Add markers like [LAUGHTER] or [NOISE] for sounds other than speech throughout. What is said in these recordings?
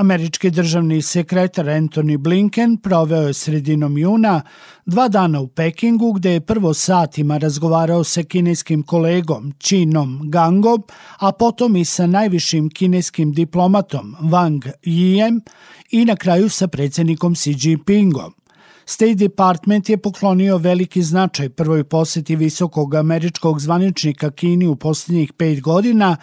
Američki državni sekretar Anthony Blinken proveo je sredinom juna dva dana u Pekingu gde je prvo satima razgovarao sa kineskim kolegom Chinom Gangom, a potom i sa najvišim kineskim diplomatom Wang Yiem i na kraju sa predsednikom Xi Jinpingom. State Department je poklonio veliki značaj prvoj poseti visokog američkog zvaničnika Kini u poslednjih pet godina,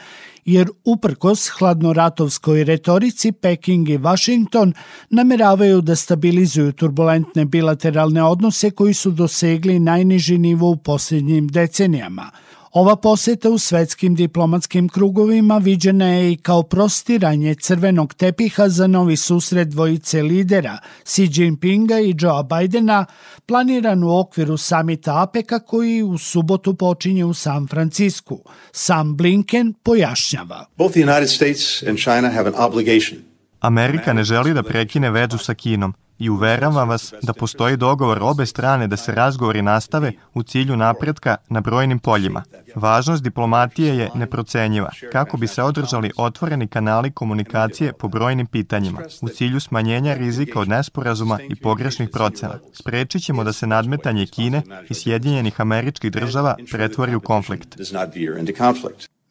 jer uprkos hladnoratovskoj retorici Peking i Washington nameravaju da stabilizuju turbulentne bilateralne odnose koji su dosegli najniži nivo u posljednjim decenijama – Ova poseta u svetskim diplomatskim krugovima viđena je i kao prostiranje crvenog tepiha za novi susret dvojice lidera Xi Jinpinga i Joe Bidena planiran u okviru samita APEC-a koji u subotu počinje u San Francisku. Sam Blinken pojašnjava. Both the United States and China have an obligation Amerika ne želi da prekine vezu sa Kinom i uveravam vas da postoji dogovor obe strane da se razgovori nastave u cilju napretka na brojnim poljima. Važnost diplomatije je neprocenjiva kako bi se održali otvoreni kanali komunikacije po brojnim pitanjima u cilju smanjenja rizika od nesporazuma i pogrešnih procena. Sprečit ćemo da se nadmetanje Kine i Sjedinjenih američkih država pretvori u konflikt.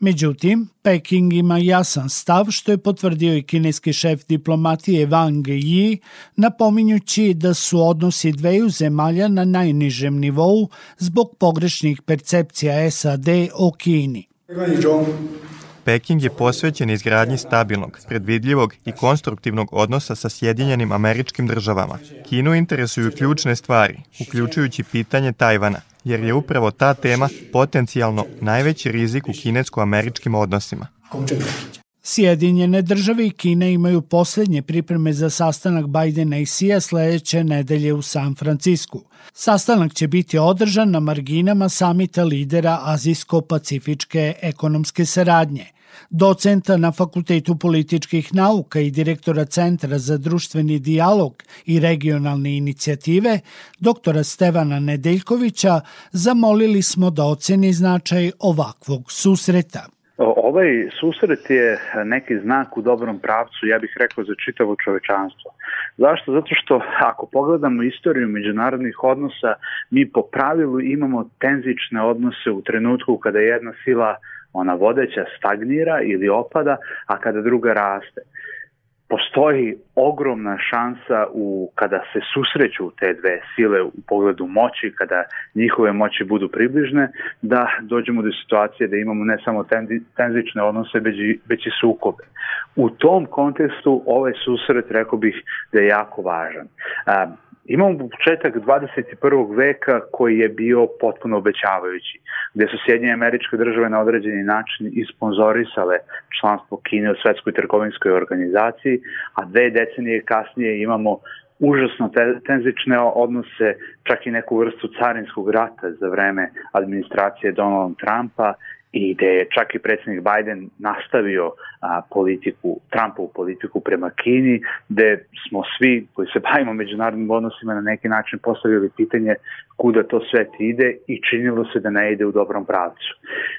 Međutim, Peking ima jasan stav što je potvrdio i kineski šef diplomatije Wang Yi, napominjući da su odnosi dveju zemalja na najnižem nivou zbog pogrešnih percepcija SAD o Kini. Peking je posvećen izgradnji stabilnog, predvidljivog i konstruktivnog odnosa sa Sjedinjenim američkim državama. Kinu interesuju ključne stvari, uključujući pitanje Tajvana, jer je upravo ta tema potencijalno najveći rizik u kinesko-američkim odnosima. Sjedinjene države i Kina imaju poslednje pripreme za sastanak Bajdena i Sija sledeće nedelje u San Francisku. Sastanak će biti održan na marginama samita lidera Azijsko-Pacifičke ekonomske saradnje docenta na Fakultetu političkih nauka i direktora Centra za društveni dijalog i regionalne inicijative, doktora Stevana Nedeljkovića, zamolili smo da oceni značaj ovakvog susreta. Ovaj susret je neki znak u dobrom pravcu, ja bih rekao, za čitavo čovečanstvo. Zašto? Zato što ako pogledamo istoriju međunarodnih odnosa, mi po pravilu imamo tenzične odnose u trenutku kada jedna sila ona vodeća stagnira ili opada, a kada druga raste. Postoji ogromna šansa u kada se susreću te dve sile u pogledu moći, kada njihove moći budu približne, da dođemo do situacije da imamo ne samo tenzične odnose, već i, sukobe. U tom kontekstu ovaj susret, rekao bih, da je jako važan. Imamo početak 21. veka koji je bio potpuno obećavajući, gde su Sjedinje američke države na određeni način isponzorisale članstvo Kine u Svetskoj trgovinskoj organizaciji, a dve decenije kasnije imamo užasno tenzične odnose, čak i neku vrstu carinskog rata za vreme administracije Donalda Trumpa i gde je čak i predsednik Biden nastavio a, politiku, Trumpovu politiku prema Kini, gde smo svi koji se bavimo međunarodnim odnosima na neki način postavili pitanje kuda to sve ide i činilo se da ne ide u dobrom pravcu.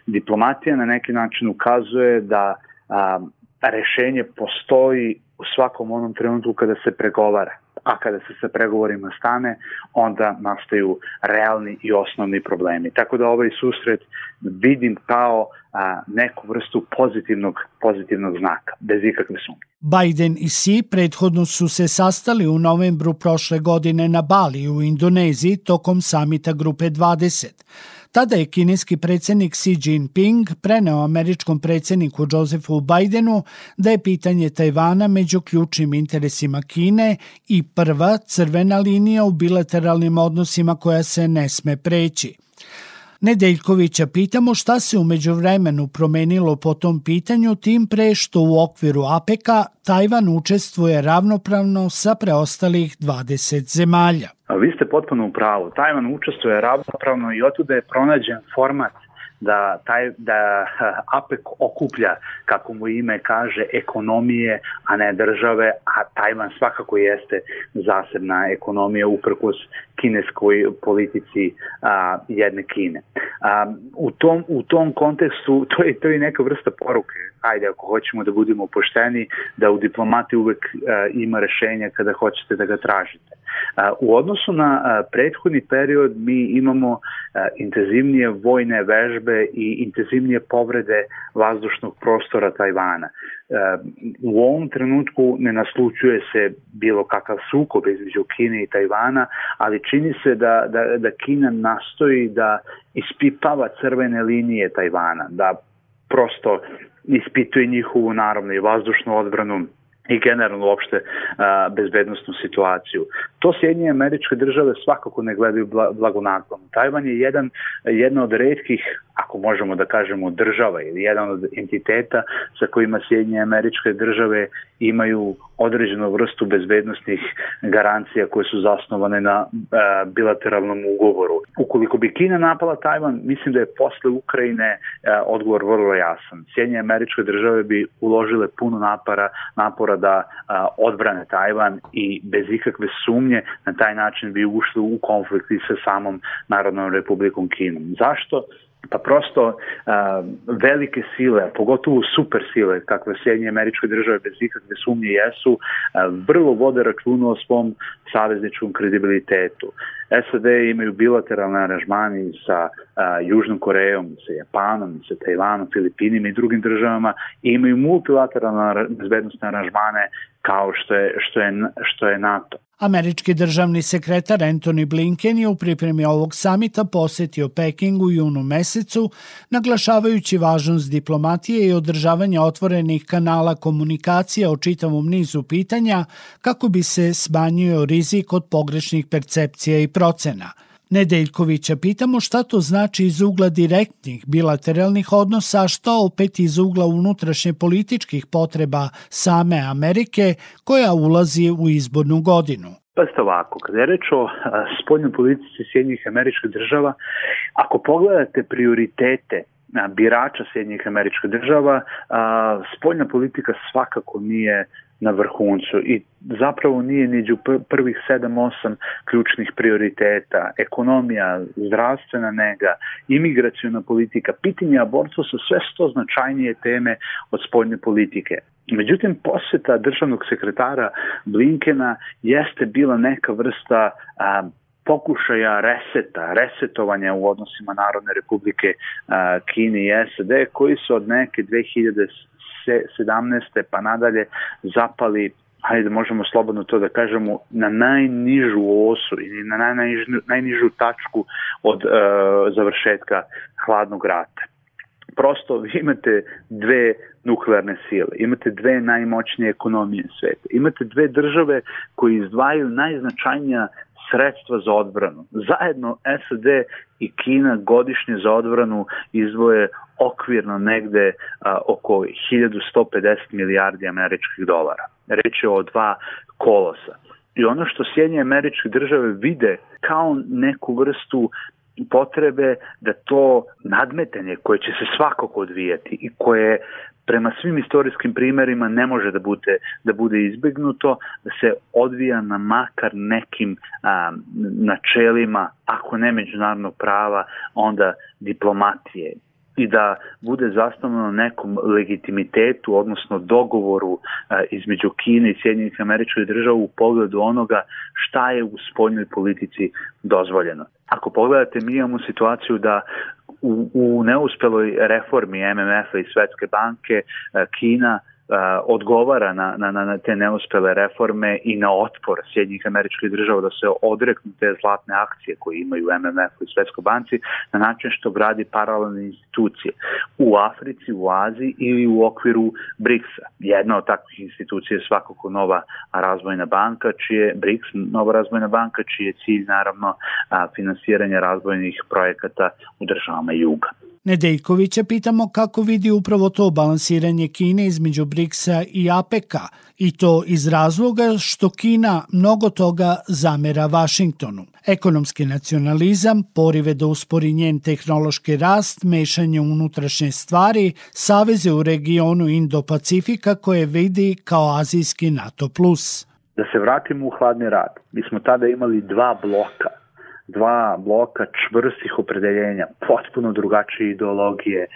Diplomatija na neki način ukazuje da a, rešenje postoji u svakom onom trenutku kada se pregovara a kada se sa pregovorima stane, onda nastaju realni i osnovni problemi. Tako da ovaj susret vidim kao a, neku vrstu pozitivnog, pozitivnog znaka, bez ikakve sumnje. Biden i Xi prethodno su se sastali u novembru prošle godine na Bali u Indoneziji tokom samita Grupe 20. Tada je kineski predsednik Xi Jinping preneo američkom predsedniku Josephu Bidenu da je pitanje Tajvana među ključnim interesima Kine i prva crvena linija u bilateralnim odnosima koja se ne sme preći – Nedeljkovića pitamo šta se umeđu vremenu promenilo po tom pitanju, tim pre što u okviru APEC-a Tajvan učestvuje ravnopravno sa preostalih 20 zemalja. Vi ste potpuno u pravu. Tajvan učestvuje ravnopravno i otuda je pronađen format da, taj, da [LAUGHS] APEC okuplja, kako mu ime kaže, ekonomije, a ne države, a Tajvan svakako jeste zasebna ekonomija uprkos kineskoj politici a, jedne Kine. A, u, tom, u tom kontekstu [LAUGHS] to je, to je neka vrsta poruke ajde ako hoćemo da budemo pošteni, da u diplomati uvek a, ima rešenja kada hoćete da ga tražite. U odnosu na prethodni period mi imamo intenzivnije vojne vežbe i intenzivnije povrede vazdušnog prostora Tajvana. U ovom trenutku ne naslučuje se bilo kakav sukob između Kine i Tajvana, ali čini se da, da, da Kina nastoji da ispipava crvene linije Tajvana, da prosto ispituje njihovu naravno i vazdušnu odbranu i generalno uopšte a, bezbednostnu situaciju. To Sjedinje američke države svakako ne gledaju blagonaklono. Tajvan je jedan, jedna od redkih ako možemo da kažemo država ili jedan od entiteta sa kojima Sjedinje američke države imaju određenu vrstu bezbednostnih garancija koje su zasnovane na e, bilateralnom ugovoru. Ukoliko bi Kina napala Tajvan, mislim da je posle Ukrajine e, odgovor vrlo jasan. Sjedinje američke države bi uložile puno napora, napora da e, odbrane Tajvan i bez ikakve sumnje na taj način bi ušli u konflikt i sa samom Narodnom republikom Kinom. Zašto? Pa prosto uh, velike sile, pogotovo super sile, kakve Sjedinje američke države bez ikakve sumnje jesu, uh, vrlo vode računa o svom savezničkom kredibilitetu. SAD imaju bilateralne aranžmani sa a, Južnom Korejom, sa Japanom, sa Tajvanom, Filipinima i drugim državama i imaju multilateralne bezbednostne aranžmane kao što je, što je, što je NATO. Američki državni sekretar Anthony Blinken je u pripremi ovog samita posetio Peking u junu mesecu, naglašavajući važnost diplomatije i održavanja otvorenih kanala komunikacija o čitavom nizu pitanja kako bi se smanjio rizik od pogrešnih percepcija i procena – Nedeljkovića pitamo šta to znači iz ugla direktnih bilateralnih odnosa, a što opet iz ugla unutrašnje političkih potreba same Amerike koja ulazi u izbornu godinu. Pa ste ovako, kada je reč o spoljnoj politici Sjednjih američkih država, ako pogledate prioritete birača Sjednjih američkih država, spoljna politika svakako nije na vrhuncu i zapravo nije niđu prvih 7-8 ključnih prioriteta. Ekonomija, zdravstvena nega, imigracijona politika, pitanje abortstva su sve sto značajnije teme od spoljne politike. Međutim, poseta državnog sekretara Blinkena jeste bila neka vrsta a, pokušaja reseta, resetovanja u odnosima Narodne republike Kine i SAD koji su od neke 2000 2017. pa nadalje zapali hajde možemo slobodno to da kažemo, na najnižu osu ili na najnižu, najnižu tačku od uh, završetka hladnog rata. Prosto vi imate dve nuklearne sile, imate dve najmoćnije ekonomije sveta, imate dve države koji izdvajaju najznačajnija sredstva za odbranu. Zajedno SAD i Kina godišnje za odbranu izvoje okvirno negde a, oko 1150 milijardi američkih dolara. Reč je o dva kolosa. I ono što Sjedinje američke države vide kao neku vrstu potrebe da to nadmetanje koje će se svakako odvijati i koje prema svim istorijskim primerima ne može da bude, da bude izbegnuto, da se odvija na makar nekim a, načelima, ako ne međunarodnog prava, onda diplomatije i da bude na nekom legitimitetu, odnosno dogovoru a, između Kine i Sjedinjenih američkih država u pogledu onoga šta je u spoljnoj politici dozvoljeno. Ako pogledate, mi imamo situaciju da u, u neuspeloj reformi MMF-a i Svetske banke Kina odgovara na, na, na te neuspele reforme i na otpor Sjednjih američkih država da se odreknu te zlatne akcije koje imaju MMF i Svetskoj banci na način što gradi paralelne institucije u Africi, u Aziji ili u okviru BRICS-a. Jedna od takvih institucija je svakako nova razvojna banka, čije BRICS, nova razvojna banka, čiji je cilj naravno finansiranje razvojnih projekata u državama juga. Nedeljkovića pitamo kako vidi upravo to balansiranje Kine između BRICS-a i APEC-a i to iz razloga što Kina mnogo toga zamera Vašingtonu. Ekonomski nacionalizam, porive da uspori njen tehnološki rast, mešanje unutrašnje stvari, saveze u regionu Indo-Pacifika koje vidi kao azijski NATO+. Da se vratimo u hladni rat. Mi smo tada imali dva bloka dva bloka čvrstih opredeljenja, potpuno drugačije ideologije,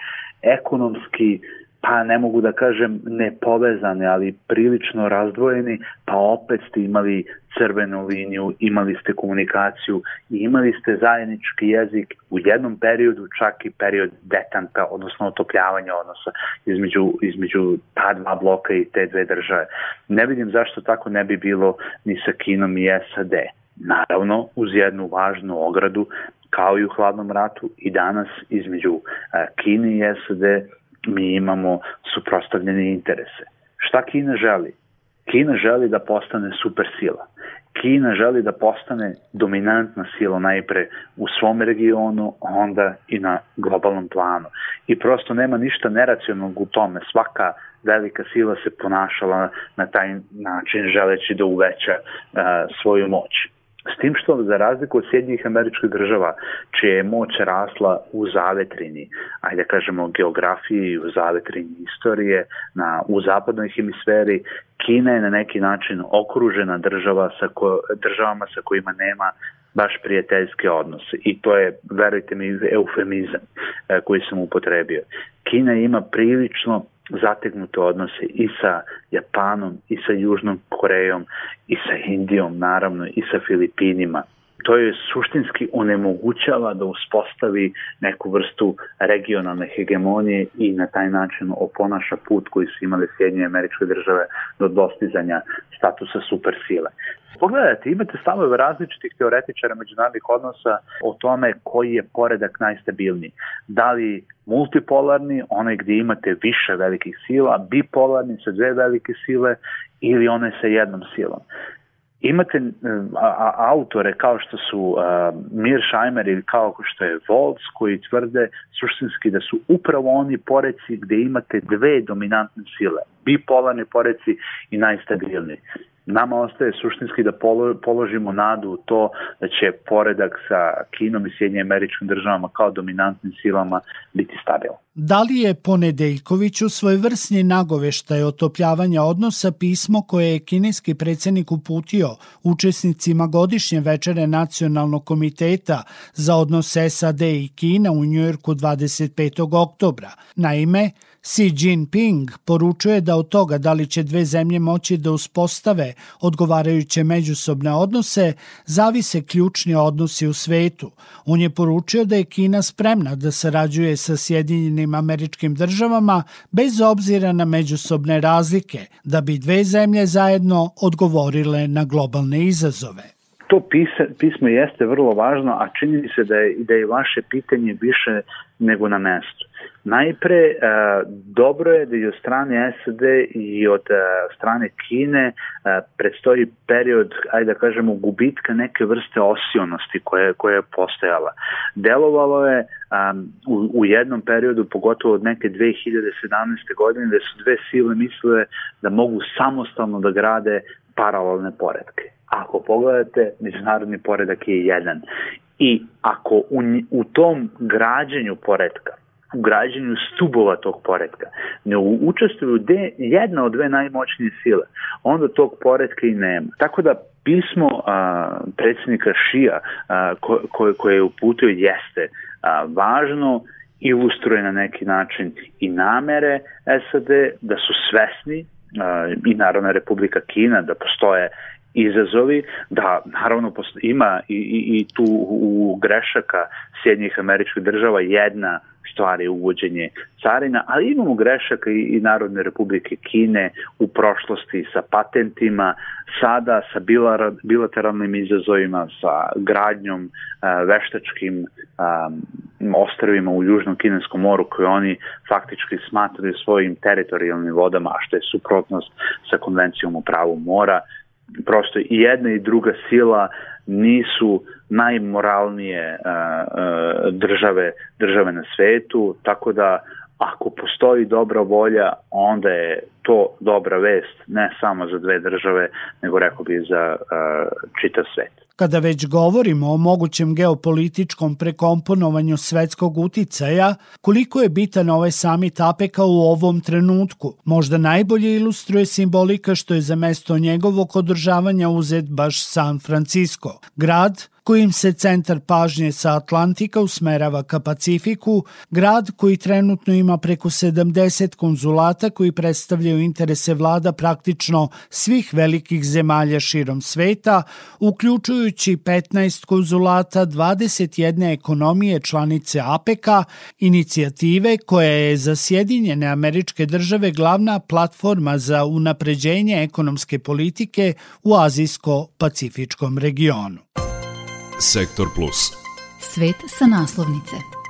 ekonomski, pa ne mogu da kažem nepovezane, ali prilično razdvojeni, pa opet ste imali crvenu liniju, imali ste komunikaciju i imali ste zajednički jezik u jednom periodu, čak i period detanta, odnosno otopljavanja odnosa između, između ta dva bloka i te dve države. Ne vidim zašto tako ne bi bilo ni sa Kinom i SAD. Naravno, uz jednu važnu ogradu, kao i u hladnom ratu i danas između e, Kine i SAD mi imamo suprostavljene interese. Šta Kina želi? Kina želi da postane supersila. Kina želi da postane dominantna sila najpre u svom regionu, onda i na globalnom planu. I prosto nema ništa neracionalnog u tome. Svaka velika sila se ponašala na taj način želeći da uveća uh, svoju moć. S tim što, za razliku od Sjednjih američkih država, čija je moć rasla u zavetrini, ajde da kažemo geografiji, u zavetrini istorije, na, u zapadnoj hemisferi, Kina je na neki način okružena država sa ko, državama sa kojima nema baš prijateljske odnose i to je, verujte mi, eufemizam e, koji sam upotrebio. Kina ima prilično zategnute odnose i sa Japanom, i sa Južnom Korejom, i sa Indijom, naravno, i sa Filipinima. To je suštinski onemogućava da uspostavi neku vrstu regionalne hegemonije i na taj način oponaša put koji su imali Sjedinje američke države do dostizanja statusa supersile. Pogledajte, imate stavove različitih teoretičara međunarodnih odnosa o tome koji je poredak najstabilniji. Da li multipolarni, onaj gde imate više velikih sila, bipolarni sa dve velike sile ili one sa jednom silom imate autore kao što su Mir Scheimer ili kao što je Volz koji tvrde suštinski da su upravo oni poreci gde imate dve dominantne sile, bipolarni poreci i najstabilniji. Nama ostaje suštinski da položimo nadu u to da će poredak sa Kinom i Sjednje američkim državama kao dominantnim silama biti stabilan. Da li je Ponedeljkoviću svojevrsni nagoveštaj otopljavanja odnosa pismo koje je kineski predsednik uputio učesnicima godišnje večere Nacionalnog komiteta za odnos SAD i Kina u Njujorku 25. oktobra? Naime, Xi Jinping poručuje da od toga da li će dve zemlje moći da uspostave odgovarajuće međusobne odnose, zavise ključni odnosi u svetu. On je poručio da je Kina spremna da sarađuje sa Sjedinjenim američkim državama bez obzira na međusobne razlike, da bi dve zemlje zajedno odgovorile na globalne izazove to pismo jeste vrlo važno, a čini se da je, da je vaše pitanje više nego na mestu. Najpre, e, dobro je da i od strane SAD i od e, strane Kine e, predstoji period, ajde da kažemo, gubitka neke vrste osionosti koje, koje je postojala. Delovalo je u, u jednom periodu, pogotovo od neke 2017. godine, da su dve sile mislile da mogu samostalno da grade paralelne poredke. Ako pogledate, međunarodni poredak je jedan. I ako u, u tom građenju poredka u građenju stubova tog poredka ne učestvuju de, jedna od dve najmoćnije sile, onda tog poredka i nema. Tako da pismo a, predsjednika Šija a, ko, ko, koje je uputio jeste a, važno ilustruje na neki način i namere SAD da su svesni i Narodna republika Kina da postoje izazovi, da naravno ima i, i, i tu u grešaka Sjednjih američkih država jedna stvar je uvođenje carina, ali imamo grešaka i, i Narodne republike Kine u prošlosti sa patentima, sada sa bilateralnim izazovima, sa gradnjom a, veštačkim a, ostrovima u Južnom Kineskom moru koje oni faktički smatraju svojim teritorijalnim vodama, a što je suprotnost sa konvencijom o pravu mora, prosto i jedna i druga sila nisu najmoralnije države države na svetu, tako da ako postoji dobra volja, onda je to dobra vest ne samo za dve države, nego rekao bi za uh, čitav svet. Kada već govorimo o mogućem geopolitičkom prekomponovanju svetskog uticaja, koliko je bitan ovaj samit APEC-a u ovom trenutku? Možda najbolje ilustruje simbolika što je za mesto njegovog održavanja uzet baš San Francisco, grad kojim se centar pažnje sa Atlantika usmerava ka Pacifiku, grad koji trenutno ima preko 70 konzulata koji predstavljaju interese vlada praktično svih velikih zemalja širom sveta, uključujući 15 konzulata 21 ekonomije članice APEC-a, inicijative koja je za Sjedinjene američke države glavna platforma za unapređenje ekonomske politike u Azijsko-Pacifičkom regionu. Sektor Plus. Svet sa naslovnice.